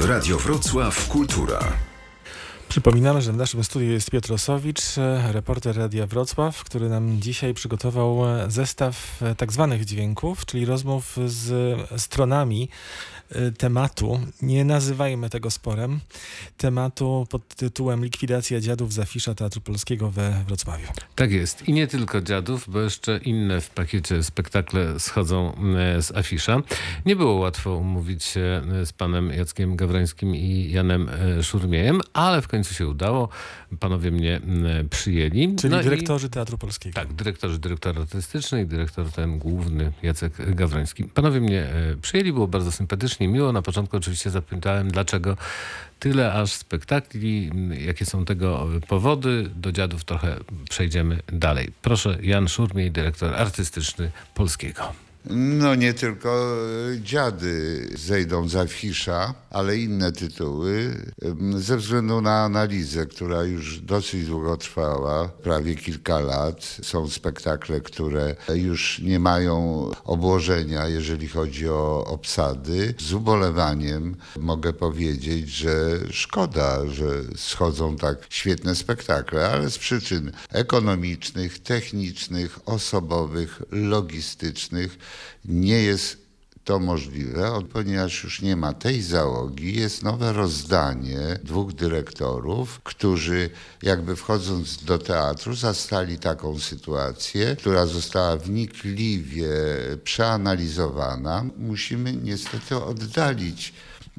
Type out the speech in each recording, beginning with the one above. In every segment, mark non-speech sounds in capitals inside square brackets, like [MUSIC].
Radio Wrocław Kultura. Przypominamy, że w naszym studiu jest Piotr Osowicz, reporter Radia Wrocław, który nam dzisiaj przygotował zestaw e, tak zwanych dźwięków, czyli rozmów z stronami tematu, nie nazywajmy tego sporem, tematu pod tytułem Likwidacja dziadów z afisza Teatru Polskiego we Wrocławiu. Tak jest. I nie tylko dziadów, bo jeszcze inne w pakiecie spektakle schodzą z afisza. Nie było łatwo umówić się z panem Jackiem Gawrońskim i Janem Szurmiejem, ale w końcu się udało. Panowie mnie przyjęli. Czyli no dyrektorzy i, Teatru Polskiego. Tak, dyrektorzy, dyrektor artystyczny i dyrektor ten główny Jacek Gawroński. Panowie mnie przyjęli, było bardzo sympatycznie, miło. Na początku oczywiście zapytałem, dlaczego tyle aż spektakli, jakie są tego powody. Do dziadów trochę przejdziemy dalej. Proszę, Jan Szurmiej, dyrektor artystyczny Polskiego. No nie tylko e, dziady zejdą z afisza, ale inne tytuły. Ze względu na analizę, która już dosyć długo trwała, prawie kilka lat, są spektakle, które już nie mają obłożenia, jeżeli chodzi o obsady. Z ubolewaniem mogę powiedzieć, że szkoda, że schodzą tak świetne spektakle, ale z przyczyn ekonomicznych, technicznych, osobowych, logistycznych nie jest to możliwe, ponieważ już nie ma tej załogi, jest nowe rozdanie dwóch dyrektorów, którzy jakby wchodząc do teatru zastali taką sytuację, która została wnikliwie przeanalizowana. Musimy niestety oddalić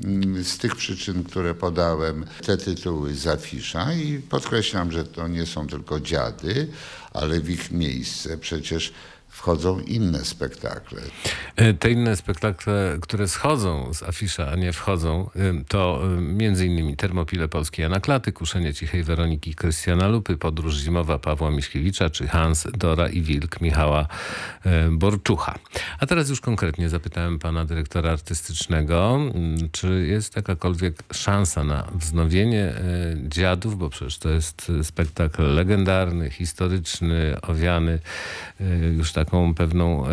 mm, z tych przyczyn, które podałem, te tytuły z afisza i podkreślam, że to nie są tylko dziady, ale w ich miejsce przecież wchodzą inne spektakle. E, te inne spektakle, które schodzą z afisza, a nie wchodzą, e, to e, innymi Termopile Polskie Jana Klaty, Kuszenie Cichej Weroniki Krystiana Lupy, Podróż Zimowa Pawła Miśkiewicza, czy Hans, Dora i Wilk Michała Borczucha. A teraz już konkretnie zapytałem pana dyrektora artystycznego, czy jest jakakolwiek szansa na wznowienie Dziadów, bo przecież to jest spektakl legendarny, historyczny, owiany już tak taką pewną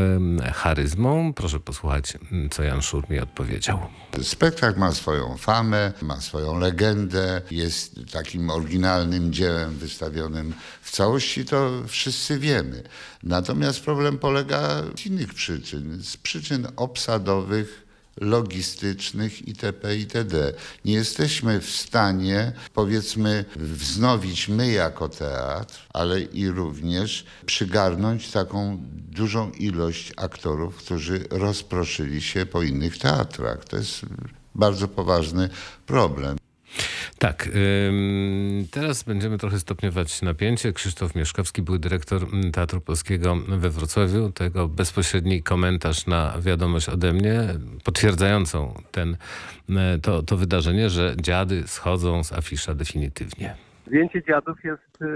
charyzmą. Proszę posłuchać, co Jan Szur mi odpowiedział. Spektakl ma swoją famę, ma swoją legendę, jest takim oryginalnym dziełem wystawionym w całości, to wszyscy wiemy. Natomiast problem polega z innych przyczyn, z przyczyn obsadowych, logistycznych itp. itd. Nie jesteśmy w stanie, powiedzmy, wznowić my jako teatr, ale i również przygarnąć taką dużą ilość aktorów, którzy rozproszyli się po innych teatrach. To jest bardzo poważny problem. Tak, teraz będziemy trochę stopniować napięcie. Krzysztof Mieszkowski był dyrektor mm, Teatru Polskiego we Wrocławiu. Tego bezpośredni komentarz na wiadomość ode mnie, potwierdzającą ten, e, to, to wydarzenie, że dziady schodzą z afisza definitywnie. Zdjęcie dziadów jest e,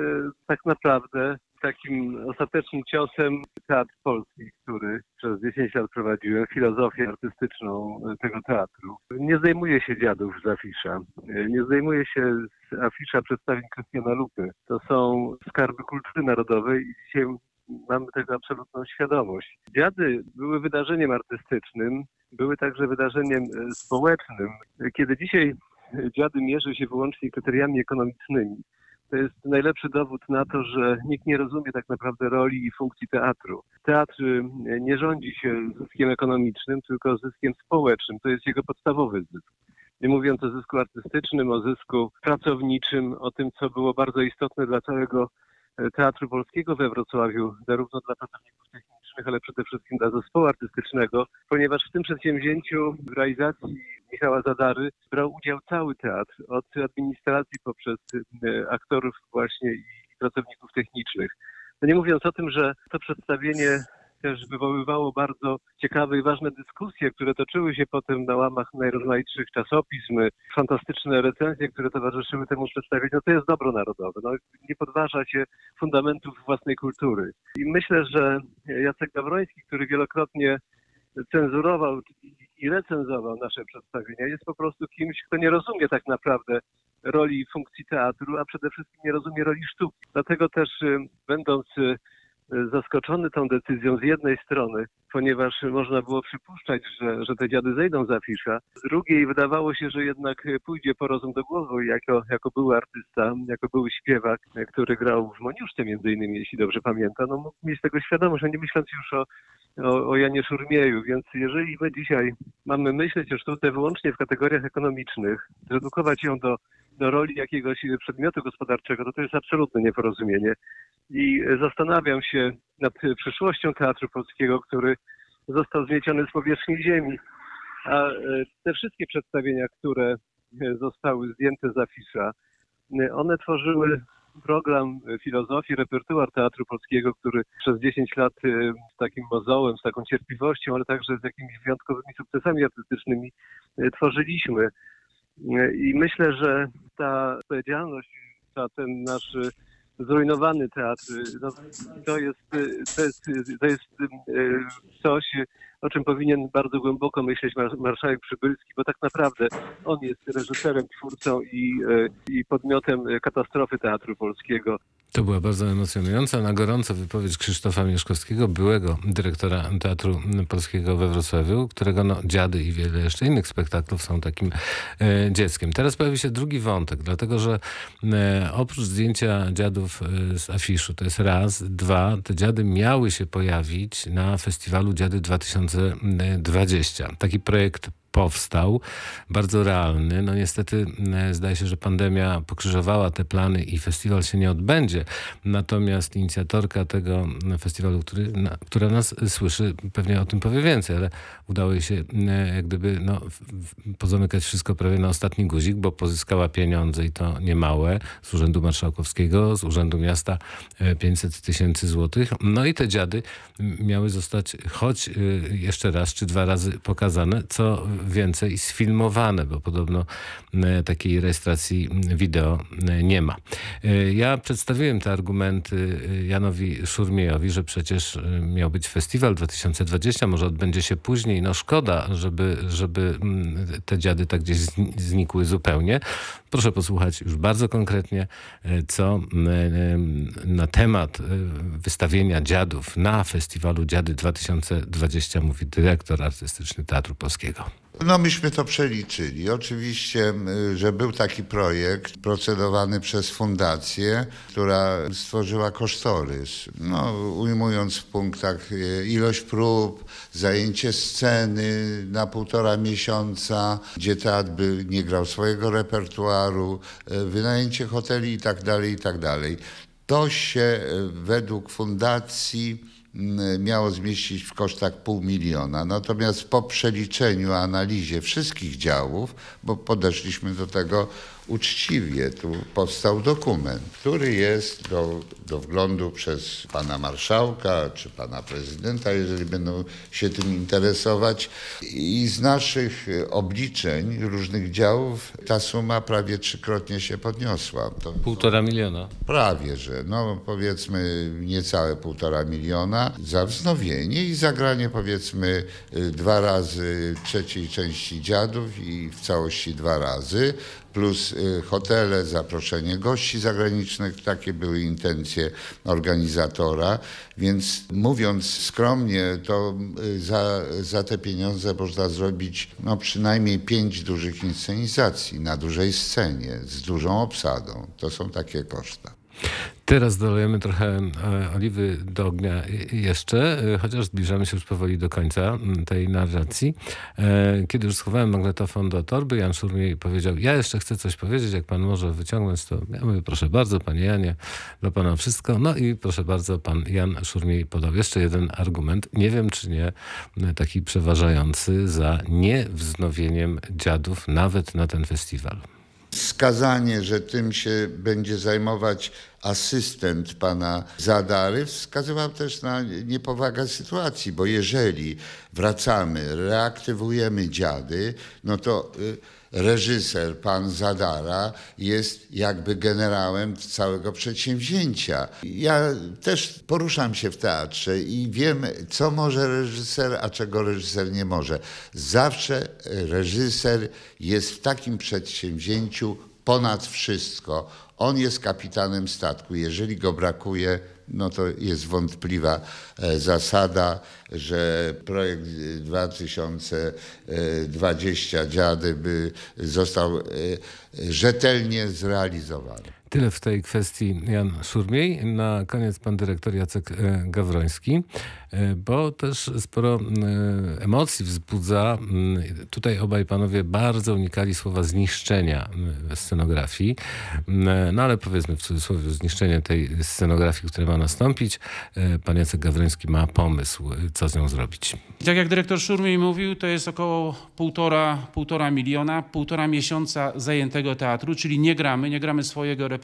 tak naprawdę takim ostatecznym ciosem teatr polski, który przez 10 lat prowadziłem, filozofię artystyczną tego teatru. Nie zdejmuje się dziadów z afisza. Nie zdejmuje się z afisza przedstawień Krystiana Lupy. To są skarby kultury narodowej i dzisiaj mamy tego absolutną świadomość. Dziady były wydarzeniem artystycznym, były także wydarzeniem społecznym. Kiedy dzisiaj dziady mierzy się wyłącznie kryteriami ekonomicznymi, to jest najlepszy dowód na to, że nikt nie rozumie tak naprawdę roli i funkcji teatru. Teatr y, nie rządzi się zyskiem ekonomicznym, tylko zyskiem społecznym. To jest jego podstawowy zysk. Nie mówiąc o zysku artystycznym, o zysku pracowniczym, o tym, co było bardzo istotne dla całego e, Teatru Polskiego we Wrocławiu, zarówno dla pracowników technicznych, ale przede wszystkim dla zespołu artystycznego, ponieważ w tym przedsięwzięciu w realizacji Michała Zadary brał udział cały teatr, od administracji poprzez e, aktorów właśnie i pracowników technicznych. No nie mówiąc o tym, że to przedstawienie też wywoływało bardzo ciekawe i ważne dyskusje, które toczyły się potem na łamach najrozmaitszych czasopism, fantastyczne recenzje, które towarzyszyły temu przedstawieniu. No to jest dobro narodowe. No, nie podważa się fundamentów własnej kultury. I myślę, że Jacek Gawroński, który wielokrotnie cenzurował i recenzował nasze przedstawienia, jest po prostu kimś, kto nie rozumie tak naprawdę roli i funkcji teatru, a przede wszystkim nie rozumie roli sztuki. Dlatego też, y, będąc y, zaskoczony tą decyzją z jednej strony, ponieważ można było przypuszczać, że, że te dziady zejdą z afisza. Z drugiej wydawało się, że jednak pójdzie po rozum do głowy jako, jako były artysta, jako były śpiewak, który grał w Moniuszce między innymi, jeśli dobrze pamiętam, no mógł mieć tego świadomość, że nie myśląc już o, o, o Janie Szurmieju, więc jeżeli my dzisiaj mamy myśleć o sztuce wyłącznie w kategoriach ekonomicznych, zredukować ją do, do roli jakiegoś przedmiotu gospodarczego, to to jest absolutne nieporozumienie. I zastanawiam się nad przyszłością Teatru Polskiego, który został zmieciony z powierzchni ziemi. A e, te wszystkie przedstawienia, które e, zostały zdjęte z afisza, e, one tworzyły program filozofii, repertuar Teatru Polskiego, który przez 10 lat e, z takim mozołem, z taką cierpliwością, ale także z jakimiś wyjątkowymi sukcesami artystycznymi e, tworzyliśmy. I myślę, że ta odpowiedzialność za ten nasz zrujnowany teatr, no, to jest, to jest, to jest e, coś, o czym powinien bardzo głęboko myśleć mar- marszałek Przybylski, bo tak naprawdę on jest reżyserem, twórcą i, e, i podmiotem katastrofy Teatru Polskiego. To była bardzo emocjonująca, na gorąco wypowiedź Krzysztofa Mieszkowskiego, byłego dyrektora Teatru Polskiego we Wrocławiu, którego no, dziady i wiele jeszcze innych spektaklów są takim e, dzieckiem. Teraz pojawi się drugi wątek, dlatego że e, oprócz zdjęcia dziadów e, z afiszu, to jest raz, dwa, te dziady miały się pojawić na festiwalu Dziady 2020. Taki projekt powstał, bardzo realny. No niestety e, zdaje się, że pandemia pokrzyżowała te plany i festiwal się nie odbędzie. Natomiast inicjatorka tego festiwalu, który, na, która nas słyszy, pewnie o tym powie więcej, ale udało jej się e, jak gdyby no, pozamykać wszystko prawie na ostatni guzik, bo pozyskała pieniądze i to niemałe z Urzędu Marszałkowskiego, z Urzędu Miasta e, 500 tysięcy złotych. No i te dziady miały zostać choć jeszcze raz czy dwa razy pokazane, co więcej sfilmowane, bo podobno e, takiej rejestracji wideo e, nie ma. E, Ja przedstawiłem te argumenty Janowi Szurmiejowi, że przecież miał być festiwal 2020, może odbędzie się później. No szkoda, żeby, żeby mm, te dziady tak gdzieś zni- znikły zupełnie. Proszę posłuchać już bardzo konkretnie, co na temat wystawienia dziadów na festiwalu Dziady 2020 mówi dyrektor artystyczny Teatru Polskiego. No myśmy to przeliczyli. Oczywiście, że był taki projekt procedowany przez fundację, która stworzyła kosztorys. No, ujmując w punktach e, ilość prób, zajęcie sceny na półtora miesiąca, gdzie teatr by nie grał swojego repertuaru, e, wynajęcie hoteli i tak dalej, i tak dalej. To się e, według fundacji miało zmieścić w kosztach pół miliona. Natomiast po przeliczeniu, analizie wszystkich działów, bo podeszliśmy do tego uczciwie, tu powstał dokument, który jest do, do wglądu przez pana marszałka czy pana prezydenta, jeżeli będą się tym interesować. I z naszych obliczeń różnych działów ta suma prawie trzykrotnie się podniosła. To, Półtora miliona. Prawie, że no powiedzmy niecałe półtora miliona za wznowienie i zagranie powiedzmy y, dwa razy trzeciej części dziadów i w całości dwa razy plus y, hotele, zaproszenie gości zagranicznych, takie były intencje organizatora, więc mówiąc skromnie, to y, za, za te pieniądze można zrobić no, przynajmniej pięć dużych inscenizacji na dużej scenie z dużą obsadą. To są takie koszta. Teraz dolejemy trochę e, oliwy do ognia i- jeszcze, e, chociaż zbliżamy się już powoli do końca m, tej narracji. E, Kiedy już schowałem magnetofon do torby, Jan Szurmiej powiedział, ja jeszcze chcę coś powiedzieć, jak pan może wyciągnąć, to ja mówię, proszę bardzo, panie Janie, dla pana wszystko. No i proszę bardzo, pan Jan Szurmiej podał jeszcze jeden argument, nie wiem czy nie, taki przeważający za niewznowieniem dziadów nawet na ten festiwal. Wskazanie, że tym się będzie zajmować asystent pana Zadary, wskazywał też na niepowagę sytuacji, bo jeżeli wracamy, reaktywujemy dziady, no to y, reżyser, pan Zadara, jest jakby generałem całego przedsięwzięcia. Ja też poruszam się w teatrze i wiem, co może reżyser, a czego reżyser nie może. Zawsze reżyser jest w takim przedsięwzięciu ponad wszystko. On jest kapitanem statku. Jeżeli go brakuje, no to jest wątpliwa e, zasada, że projekt 2020 dziady by został e, rzetelnie zrealizowany. Tyle w tej kwestii Jan Szurmiej. Na koniec pan dyrektor Jacek e, Gawroński, e, bo też sporo e, emocji wzbudza. m, Tutaj obaj panowie bardzo unikali słowa zniszczenia m, scenografii. M, No ale powiedzmy w cudzysłowie zniszczenie tej scenografii, które ma nastąpić. Pan Jacek Gawroński ma pomysł, co z nią zrobić. Tak jak dyrektor Szurmiej mówił, to jest około półtora, półtora miliona, półtora miesiąca zajętego teatru, czyli nie gramy, nie gramy swojego repertuaru,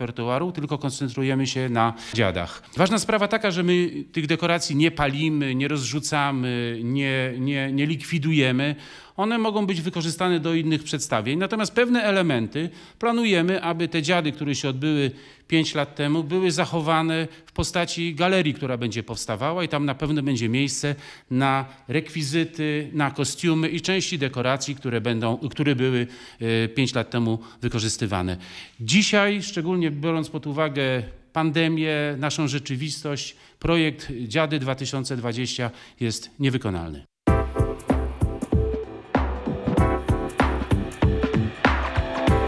tylko koncentrujemy się na dziadach. Ważna sprawa taka, że my tych dekoracji nie palimy, nie rozrzucamy, nie, nie, nie likwidujemy. One mogą być wykorzystane do innych przedstawień, natomiast pewne elementy planujemy, aby te dziady, które się odbyły 5 lat temu, były zachowane w postaci galerii, która będzie powstawała i tam na pewno będzie miejsce na rekwizyty, na kostiumy i części dekoracji, które, będą, które były 5 lat temu wykorzystywane. Dzisiaj, szczególnie biorąc pod uwagę pandemię, naszą rzeczywistość, projekt Dziady 2020 jest niewykonalny.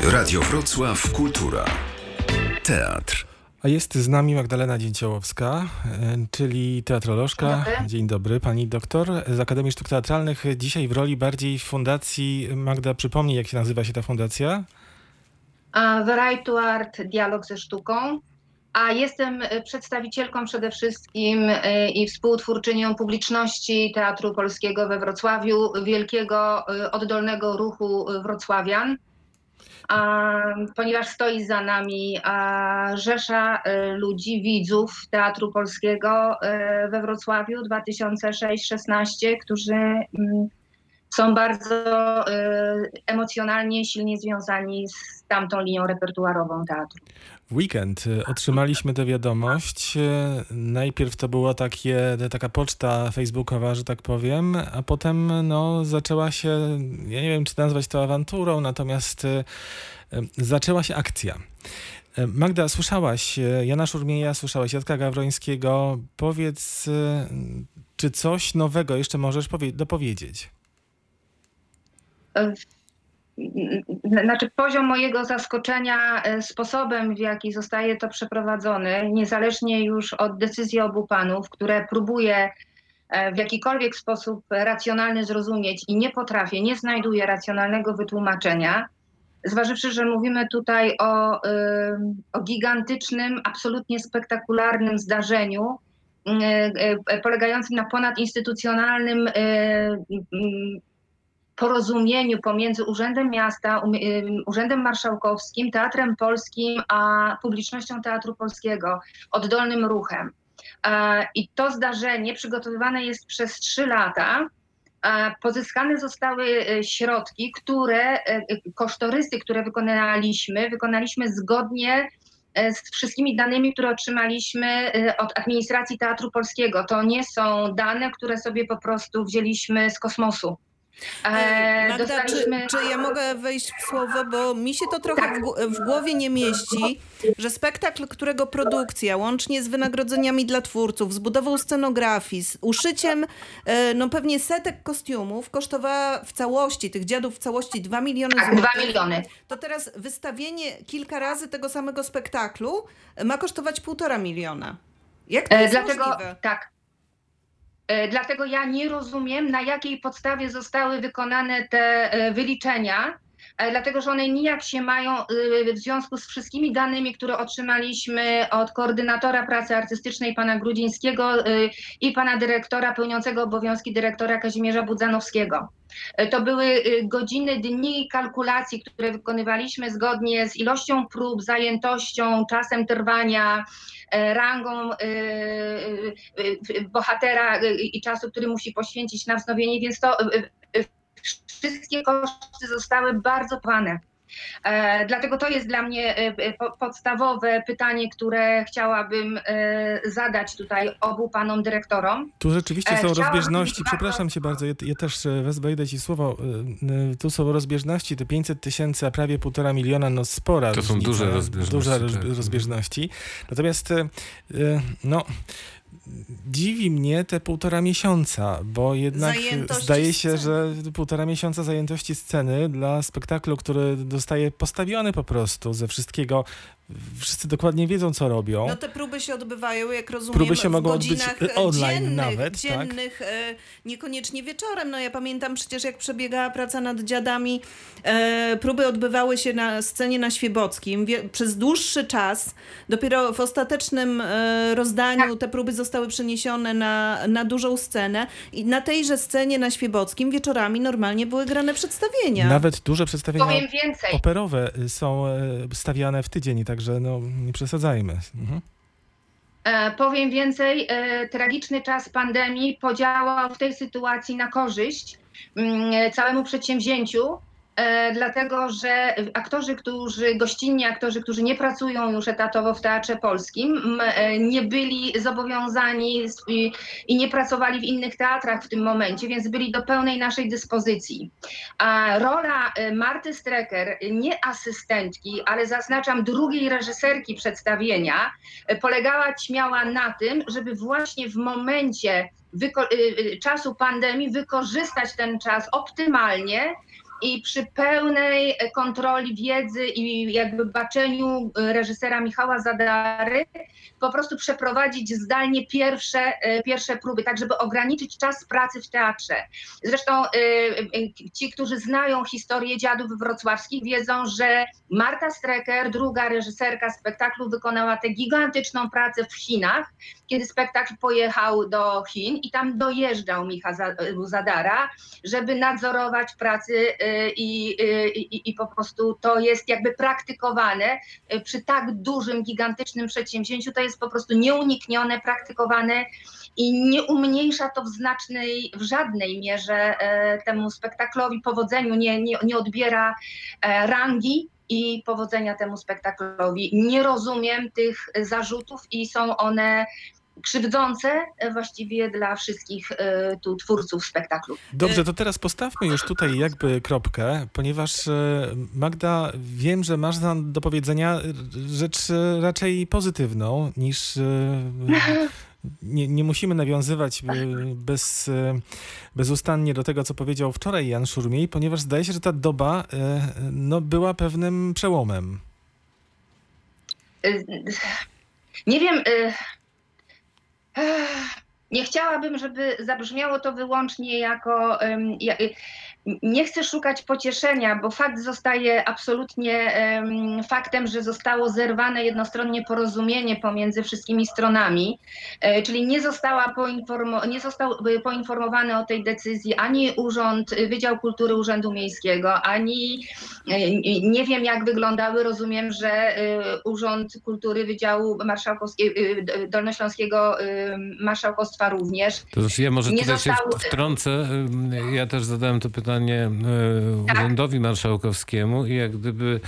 Radio Wrocław Kultura. Teatr. A jest z nami Magdalena Dzięciołowska, e, czyli teatrolożka. Dzień dobry. Dzień dobry, pani doktor z Akademii Sztuk Teatralnych. Dzisiaj w roli bardziej Fundacji. Magda, przypomnij, jak się nazywa się ta fundacja? A, Variety Art, dialog ze sztuką. A jestem przedstawicielką przede wszystkim e, i współtwórczynią publiczności Teatru Polskiego we Wrocławiu, wielkiego e, oddolnego ruchu wrocławian. Ponieważ stoi za nami rzesza e, ludzi, widzów Teatru Polskiego e, we Wrocławiu 2006-16, którzy mm, są bardzo e, emocjonalnie, silnie związani z tamtą linią repertuarową teatru. W weekend e, otrzymaliśmy tę wiadomość. E, Najpierw to była takie, taka poczta facebookowa, że tak powiem, a potem no, zaczęła się, ja nie wiem, czy nazwać to awanturą, natomiast e, e, zaczęła się akcja. Magda, słyszałaś Jana Szurmieja, słyszałaś Jacka Gawrońskiego. Powiedz, czy coś nowego jeszcze możesz powie- dopowiedzieć? E, Znaczy poziom mojego zaskoczenia e, sposobem, w jaki zostaje to przeprowadzone, niezależnie już od decyzji obu panów, które próbuję e, w jakikolwiek sposób racjonalny zrozumieć i nie potrafię, nie znajduję racjonalnego wytłumaczenia, zważywszy, że mówimy tutaj o, ym, o gigantycznym, absolutnie spektakularnym zdarzeniu, polegającym na ponadinstytucjonalnym porozumieniu pomiędzy Urzędem Miasta, um, Urzędem Marszałkowskim, Teatrem Polskim, a publicznością Teatru Polskiego, oddolnym ruchem. E, I to zdarzenie przygotowywane jest przez trzy lata. E, Pozyskane zostały e, środki, które, kosztorysy, które wykonaliśmy, wykonaliśmy zgodnie z wszystkimi danymi, które otrzymaliśmy od administracji Teatru Polskiego. To nie są dane, które sobie po prostu wzięliśmy z kosmosu. E, Magda, czy, dostaliśmy- czy ja mogę wejść w słowo, bo mi się to trochę Tak. w, w głowie nie mieści, że spektakl, którego produkcja, łącznie z wynagrodzeniami dla twórców, z budową scenografii, z uszyciem e, no pewnie setek kostiumów, kosztowała w całości, tych dziadów w całości 2 miliony Tak, złotych. dwa miliony. To teraz wystawienie kilka razy tego samego spektaklu ma kosztować półtora miliona. Jak to E, jest Dlatego możliwe? tak. E, Dlatego ja nie rozumiem, na jakiej podstawie zostały wykonane te e, wyliczenia, e, dlatego że one nijak się mają w związku z wszystkimi danymi, które otrzymaliśmy od koordynatora pracy artystycznej pana Grudzińskiego i pana dyrektora pełniącego obowiązki dyrektora Kazimierza Budzanowskiego. E, To były e, godziny, dni kalkulacji, które wykonywaliśmy zgodnie z ilością prób, zajętością, czasem trwania, e, rangą bohatera i czasu, który musi poświęcić na wznowienie, więc to wszystkie koszty zostały bardzo pane. E, Dlatego to jest dla mnie e, e, po- podstawowe pytanie, które chciałabym zadać tutaj obu panom dyrektorom. Tu rzeczywiście są chciałabym rozbieżności, bardzo- przepraszam cię bardzo, ja, ja też wejdę ci słowo. Tu są rozbieżności, te 500 tysięcy, a prawie półtora miliona, no spora To są różnica, duże rozbieżności, Duże tak. rozbieżności. Natomiast, no... Dziwi mnie te półtora miesiąca, bo jednak Zajętości zdaje się, sceny. że półtora miesiąca zajętości sceny dla spektaklu, który zostaje postawiony po prostu ze wszystkiego. Wszyscy dokładnie wiedzą, co robią. No te próby się odbywają, jak rozumiem, Próby się w mogą odbyć godzinach e, online dziennych, nawet, tak? dziennych e, niekoniecznie wieczorem. No ja pamiętam przecież, jak przebiegała praca nad dziadami, e, próby odbywały się na scenie na Świebockim wie, przez dłuższy czas. Dopiero w ostatecznym e, rozdaniu te próby zostały przeniesione na, na dużą scenę i na tejże scenie na Świebockim wieczorami normalnie były grane przedstawienia. Nawet duże przedstawienia Powiem więcej. operowe y, są stawiane w tydzień, także no, nie przesadzajmy. Mhm. E, Powiem więcej, e, tragiczny czas pandemii podziałał w tej sytuacji na korzyść mm, całemu przedsięwzięciu, dlatego że aktorzy, którzy gościnni, aktorzy, którzy nie pracują już etatowo w Teatrze Polskim, e, nie byli zobowiązani i, nie pracowali w innych teatrach w tym momencie, więc byli do pełnej naszej dyspozycji. A rola e, Marty Strecker, nie asystentki, ale zaznaczam drugiej reżyserki przedstawienia, e, polegała śmiała na tym, żeby właśnie w momencie czasu pandemii wykorzystać ten czas optymalnie i przy pełnej e, kontroli wiedzy i jakby baczeniu e, reżysera Michała Zadary po prostu przeprowadzić zdalnie pierwsze, e, pierwsze próby, tak żeby ograniczyć czas pracy w teatrze. Zresztą e, e, ci, którzy znają historię dziadów wrocławskich wiedzą, że Marta Strecker, druga reżyserka spektaklu, wykonała tę gigantyczną pracę w Chinach, kiedy spektakl pojechał do Chin i tam dojeżdżał Micha Za- Zadara, żeby nadzorować pracy i, i, i po prostu to jest jakby praktykowane przy tak dużym, gigantycznym przedsięwzięciu, to jest po prostu nieuniknione, praktykowane i nie umniejsza to w znacznej, w żadnej mierze e, temu spektaklowi, powodzeniu, nie, nie, nie odbiera e, rangi i powodzenia temu spektaklowi. Nie rozumiem tych zarzutów i są one krzywdzące e, właściwie dla wszystkich e, tu twórców spektaklu. Dobrze, to teraz postawmy już tutaj jakby kropkę, ponieważ e, Magda, wiem, że masz nam do powiedzenia e, rzecz e, raczej pozytywną niż. e, [LAUGHS] Nie, nie musimy nawiązywać e, bez, e, bezustannie do tego, co powiedział wczoraj Jan Szurmiej, ponieważ zdaje się, że ta doba e, no, była pewnym przełomem. Nie wiem. Nie chciałabym, żeby zabrzmiało to wyłącznie jako. Nie chcę szukać pocieszenia, bo fakt zostaje absolutnie em, faktem, że zostało zerwane jednostronnie porozumienie pomiędzy wszystkimi stronami, E, czyli nie, została poinformo- nie został y, poinformowany o tej decyzji ani Urząd, y, Wydział Kultury Urzędu Miejskiego, ani y, nie wiem jak wyglądały, rozumiem, że y, Urząd Kultury Wydziału Marszałkowskiego, D- Dolnośląskiego Marszałkostwa również. To znaczy ja może Nie tutaj się zostało- wtrącę. Ja też zadałem to pytanie y, Tak. Urzędowi Marszałkowskiemu i jak gdyby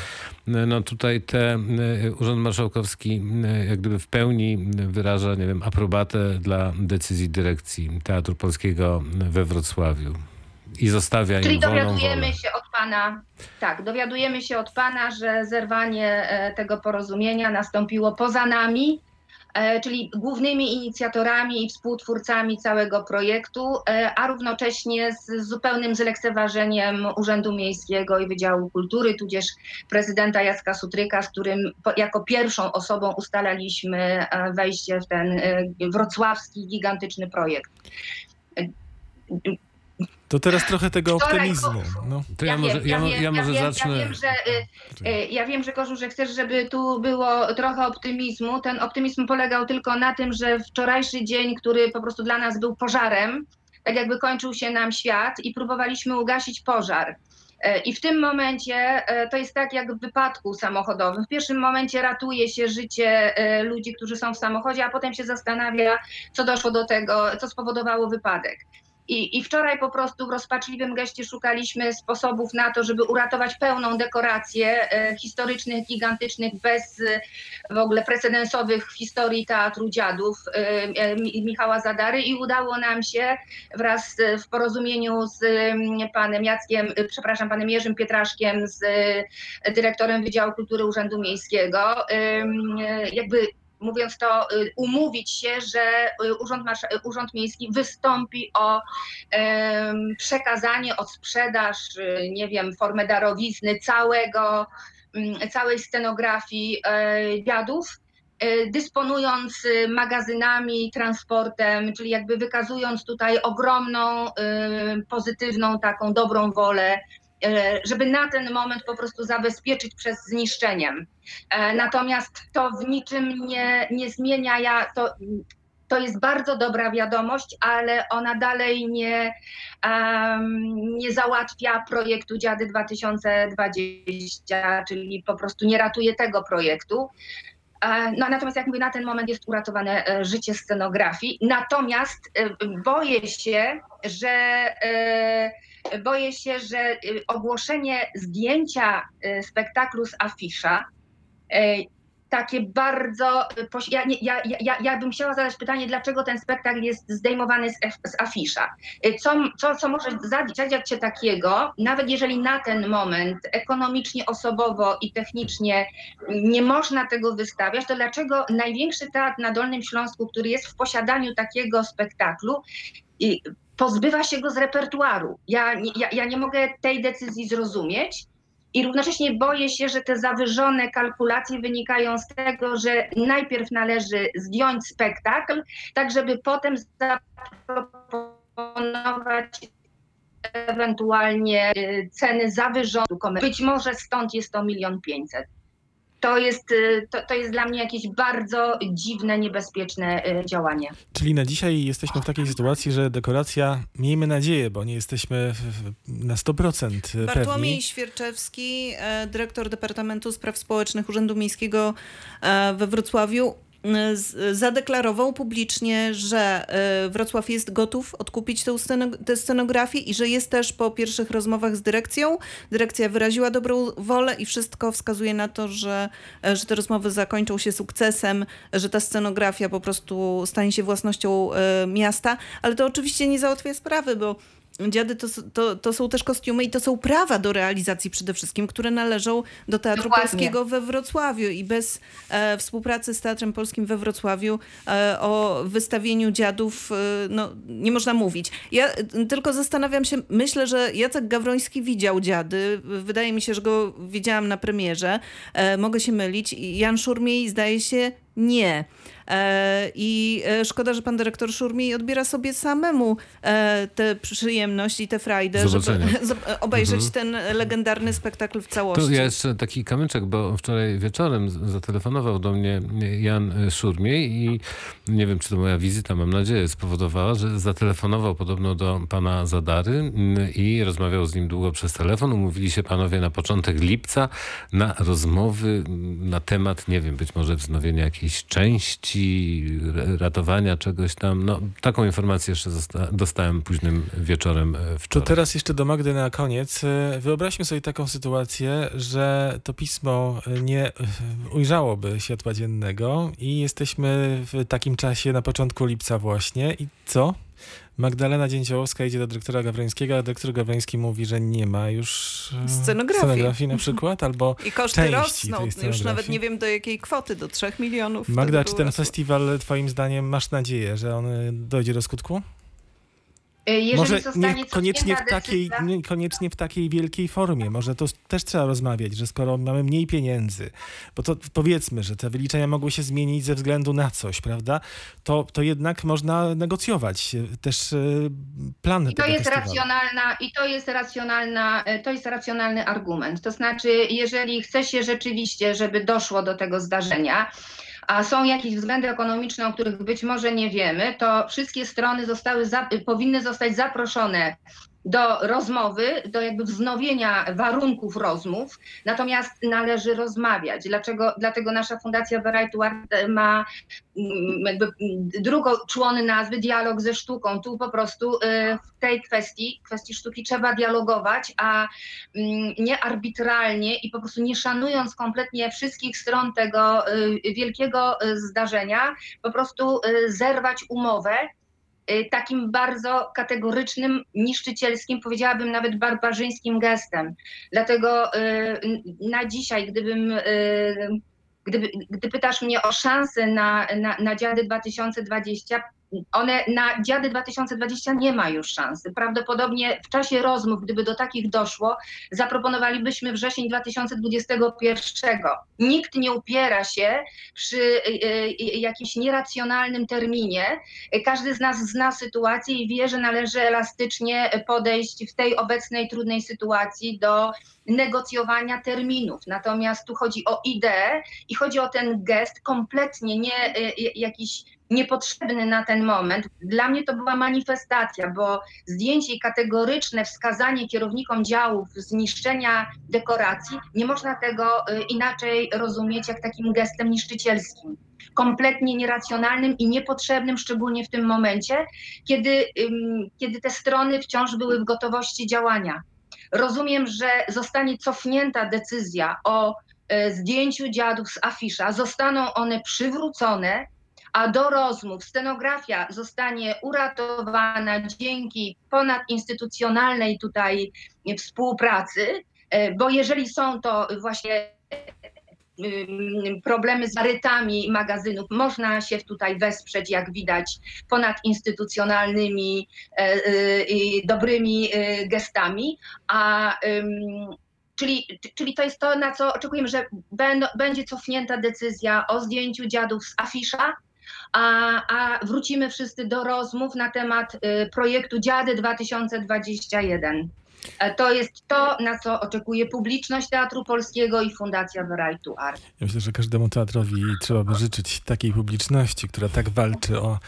y, no tutaj te, y, Urząd Marszałkowski jak gdyby w pełni wyraża, nie wiem, aprobatę dla decyzji dyrekcji Teatru Polskiego we Wrocławiu. I zostawia Czyli im dowiadujemy wolę. się od pana, tak, dowiadujemy się od pana, że zerwanie e, tego porozumienia nastąpiło poza nami, e, czyli głównymi inicjatorami i współtwórcami całego projektu, e, a równocześnie z zupełnym zlekceważeniem Urzędu Miejskiego i Wydziału Kultury, tudzież prezydenta Jacka Sutryka, z którym jako pierwszą osobą ustalaliśmy e, wejście w ten e, wrocławski gigantyczny projekt. To teraz trochę tego Wczoraj optymizmu. No. To ja, może, wiem, ja, ja może wiem, zacznę. Ja wiem, że, y, y, ja wiem, że Korzu, że chcesz, żeby tu było trochę optymizmu. Ten optymizm polegał tylko na tym, że wczorajszy dzień, który po prostu dla nas był pożarem, tak jakby kończył się nam świat i próbowaliśmy ugasić pożar. E, I w tym momencie e, to jest tak jak w wypadku samochodowym. W pierwszym momencie ratuje się życie e, ludzi, którzy są w samochodzie, a potem się zastanawia, co doszło do tego, co spowodowało wypadek. I, I wczoraj po prostu w rozpaczliwym geście szukaliśmy sposobów na to, żeby uratować pełną dekorację e, historycznych, gigantycznych, bez e, w ogóle precedensowych w historii Teatru Dziadów e, Mi- Michała Zadary. I udało nam się wraz w porozumieniu z panem Jackiem, przepraszam, panem Jerzym Pietraszkiem, z dyrektorem Wydziału Kultury Urzędu Miejskiego, jakby mówiąc to, y, umówić się, że y, Urząd, Marsz- y, Urząd Miejski wystąpi o przekazanie, o sprzedaż, nie wiem, formę darowizny całego, mm, całej scenografii e, dziadów, e, dysponując magazynami, transportem, czyli jakby wykazując tutaj ogromną, pozytywną, taką dobrą wolę żeby na ten moment po prostu zabezpieczyć przed zniszczeniem. E, Natomiast to w niczym nie, nie zmienia, ja, to, to jest bardzo dobra wiadomość, ale ona dalej nie, em, nie załatwia projektu Dziady 2020, czyli po prostu nie ratuje tego projektu. E, No, natomiast jak mówię, na ten moment jest uratowane e, życie scenografii. Natomiast e, boję się, że e, boję się, że y, ogłoszenie zdjęcia y, spektaklu z afisza, y, takie bardzo. Ja, ja, ja, ja bym chciała zadać pytanie, dlaczego ten spektakl jest zdejmowany z, z afisza? Co, co, co może zadziać się takiego, nawet jeżeli na ten moment ekonomicznie, osobowo i technicznie nie można tego wystawiać, to dlaczego największy teatr na Dolnym Śląsku, który jest w posiadaniu takiego spektaklu, pozbywa się go z repertuaru. Ja, ja, ja nie mogę tej decyzji zrozumieć. I równocześnie boję się, że te zawyżone kalkulacje wynikają z tego, że najpierw należy zdjąć spektakl, tak żeby potem zaproponować ewentualnie y, ceny zawyżone. Być może stąd jest to milion pięćset. To jest, y, to, to jest dla mnie jakieś bardzo dziwne, niebezpieczne y, działanie. Czyli na dzisiaj jesteśmy w takiej sytuacji, że dekoracja, miejmy nadzieję, bo nie jesteśmy na 100% Bartłomiej pewni. Świerczewski, e, dyrektor Departamentu Spraw Społecznych Urzędu Miejskiego e, we Wrocławiu, zadeklarował publicznie, że e, Wrocław jest gotów odkupić tę scenografię i że jest też po pierwszych rozmowach z dyrekcją. Dyrekcja wyraziła dobrą wolę i wszystko wskazuje na to, że, e, że te rozmowy zakończą się sukcesem, że ta scenografia po prostu stanie się własnością e, miasta, ale to oczywiście nie załatwia sprawy, bo Dziady to, to, to są też kostiumy i to są prawa do realizacji przede wszystkim, które należą do Teatru Dokładnie. Polskiego we Wrocławiu i bez e, współpracy z Teatrem Polskim we Wrocławiu e, o wystawieniu dziadów e, no, nie można mówić. Ja e, tylko zastanawiam się, myślę, że Jacek Gawroński widział dziady. Wydaje mi się, że go widziałam na premierze. E, mogę się mylić. Jan Szurmiej zdaje się nie. E, I e, szkoda, że pan dyrektor Szurmiej odbiera sobie samemu e, tę przyjemność i tę frajdę, żeby Zobaczenia. [LAUGHS] obejrzeć Mhm. ten legendarny spektakl w całości. To ja jeszcze taki kamyczek, bo wczoraj wieczorem zatelefonował do mnie Jan Szurmiej i nie wiem, czy to moja wizyta, mam nadzieję, spowodowała, że zatelefonował podobno do pana Zadary mm, i rozmawiał z nim długo przez telefon. Umówili się panowie na początek lipca na rozmowy mm, na temat, nie wiem, być może wznowienia jakiejś części, r- ratowania czegoś tam. No, taką informację jeszcze dostałem późnym wieczorem e, To wczoraj. teraz jeszcze do Magdy na koniec. E, Wyobraźmy sobie taką sytuację, że to pismo e, nie ujrzałoby światła dziennego i jesteśmy w takim czasie na początku lipca właśnie. I co? Magdalena Dzięciołowska idzie do dyrektora Gawrońskiego, a dyrektor Gawroński mówi, że nie ma już e, Scenografii. scenografii na przykład, albo [LAUGHS] I koszty rosną. Już nawet nie wiem do jakiej kwoty, do 3 milionów. Magda, czy ten rosło. festiwal twoim zdaniem masz nadzieję, że on e, dojdzie do skutku? Y, Jeżeli Może zostanie niekoniecznie w, takiej, decyzja- niekoniecznie w takiej wielkiej formie. Może to też trzeba rozmawiać, że skoro mamy mniej pieniędzy, bo to powiedzmy, że te wyliczenia mogły się zmienić ze względu na coś, prawda? To, to jednak można negocjować e, też e, plan I to jest festiwalu. racjonalna, i to jest racjonalna, to jest racjonalny argument. To znaczy, jeżeli chce się rzeczywiście, żeby doszło do tego zdarzenia, a są jakieś względy ekonomiczne, o których być może nie wiemy, to wszystkie strony zostały za, powinny zostać zaproszone do rozmowy, do jakby wznowienia warunków rozmów, natomiast należy rozmawiać. Dlaczego? Dlatego nasza Fundacja Variety Art ma mm, jakby mm, drugą człony nazwy dialog ze sztuką. Tu po prostu y, w tej kwestii, kwestii sztuki trzeba dialogować, a mm, nie arbitralnie i po prostu nie szanując kompletnie wszystkich stron tego y, wielkiego y, zdarzenia, po prostu zerwać umowę takim bardzo kategorycznym, niszczycielskim, powiedziałabym nawet barbarzyńskim gestem. Dlatego y, na dzisiaj, gdybym, y, gdyby, gdy pytasz mnie o szanse na, na, na Dziady 2020, one na Dziady 2020 nie ma już szansy. Prawdopodobnie w czasie rozmów, gdyby do takich doszło, zaproponowalibyśmy wrzesień 2021. Nikt nie upiera się przy y, y, jakimś nieracjonalnym terminie. Każdy z nas zna sytuację i wie, że należy elastycznie podejść w tej obecnej trudnej sytuacji do negocjowania terminów. Natomiast tu chodzi o ideę i chodzi o ten gest kompletnie nie y, y, jakiś niepotrzebny na ten moment. Dla mnie to była manifestacja, bo zdjęcie i kategoryczne wskazanie kierownikom działów zniszczenia dekoracji, nie można tego y, inaczej rozumieć jak takim gestem niszczycielskim. Kompletnie nieracjonalnym i niepotrzebnym, szczególnie w tym momencie, kiedy, kiedy te strony wciąż były w gotowości działania. Rozumiem, że zostanie cofnięta decyzja o e, zdjęciu dziadów z afisza, zostaną one przywrócone, a do rozmów. Scenografia zostanie uratowana dzięki ponadinstytucjonalnej tutaj współpracy, e, bo jeżeli są to właśnie ym, problemy z rytami magazynów, można się tutaj wesprzeć, jak widać, ponadinstytucjonalnymi e, e, i dobrymi e, gestami, a Czyli, czyli to jest to, na co oczekujemy, że będą, będzie cofnięta decyzja o zdjęciu dziadów z afisza, a, a wrócimy wszyscy do rozmów na temat y, projektu Dziady 2021. E, To jest to, na co oczekuje publiczność Teatru Polskiego i Fundacja Variety Art. Ja myślę, że każdemu teatrowi trzeba by życzyć takiej publiczności, która tak walczy o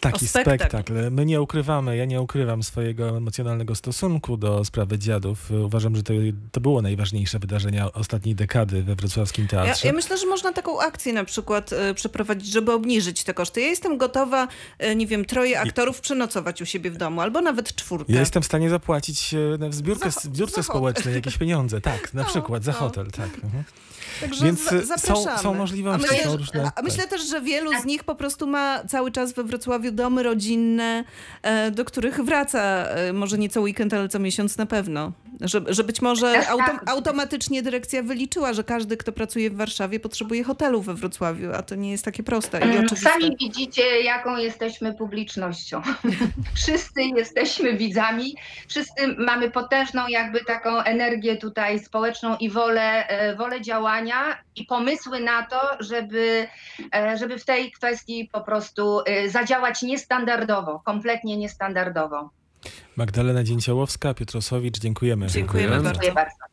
taki O spektakl. spektakl. My nie ukrywamy, ja nie ukrywam swojego emocjonalnego stosunku do sprawy dziadów. Uważam, że to, to było najważniejsze wydarzenie ostatniej dekady we wrocławskim Ja, teatrze. ja myślę, że można taką akcję na przykład e, przeprowadzić, żeby obniżyć te koszty. Ja jestem gotowa, e, nie wiem, troje aktorów przenocować u siebie w domu, albo nawet czwórkę. Ja jestem w stanie zapłacić e, w zbiórkę, Za- zbiórce społecznej jakieś pieniądze. [LAUGHS] Tak, na No, przykład za no. hotel, tak. Mhm. Także Więc y, są, są możliwości, A myślę, są różne... A myślę też, że wielu z nich po prostu ma cały czas we Wrocławiu domy rodzinne, e, do których wraca e, może nie co weekend, ale co miesiąc na pewno. Że, że być może Tak, autom, tak. automatycznie dyrekcja wyliczyła, że każdy, kto pracuje w Warszawie, potrzebuje hotelu we Wrocławiu, a to nie jest takie proste i Mm. Sami widzicie, jaką jesteśmy publicznością. [LAUGHS] wszyscy jesteśmy widzami, wszyscy mamy potężną jakby taką energię tutaj społeczną i wolę, e, wolę działania i pomysły na to, żeby, e, żeby w tej kwestii po prostu e, zadziałać niestandardowo, kompletnie niestandardowo. Magdalena Dzięciołowska, Piotrosowicz, dziękujemy. Dziękujemy Dziękuję. bardzo. Dziękuję bardzo.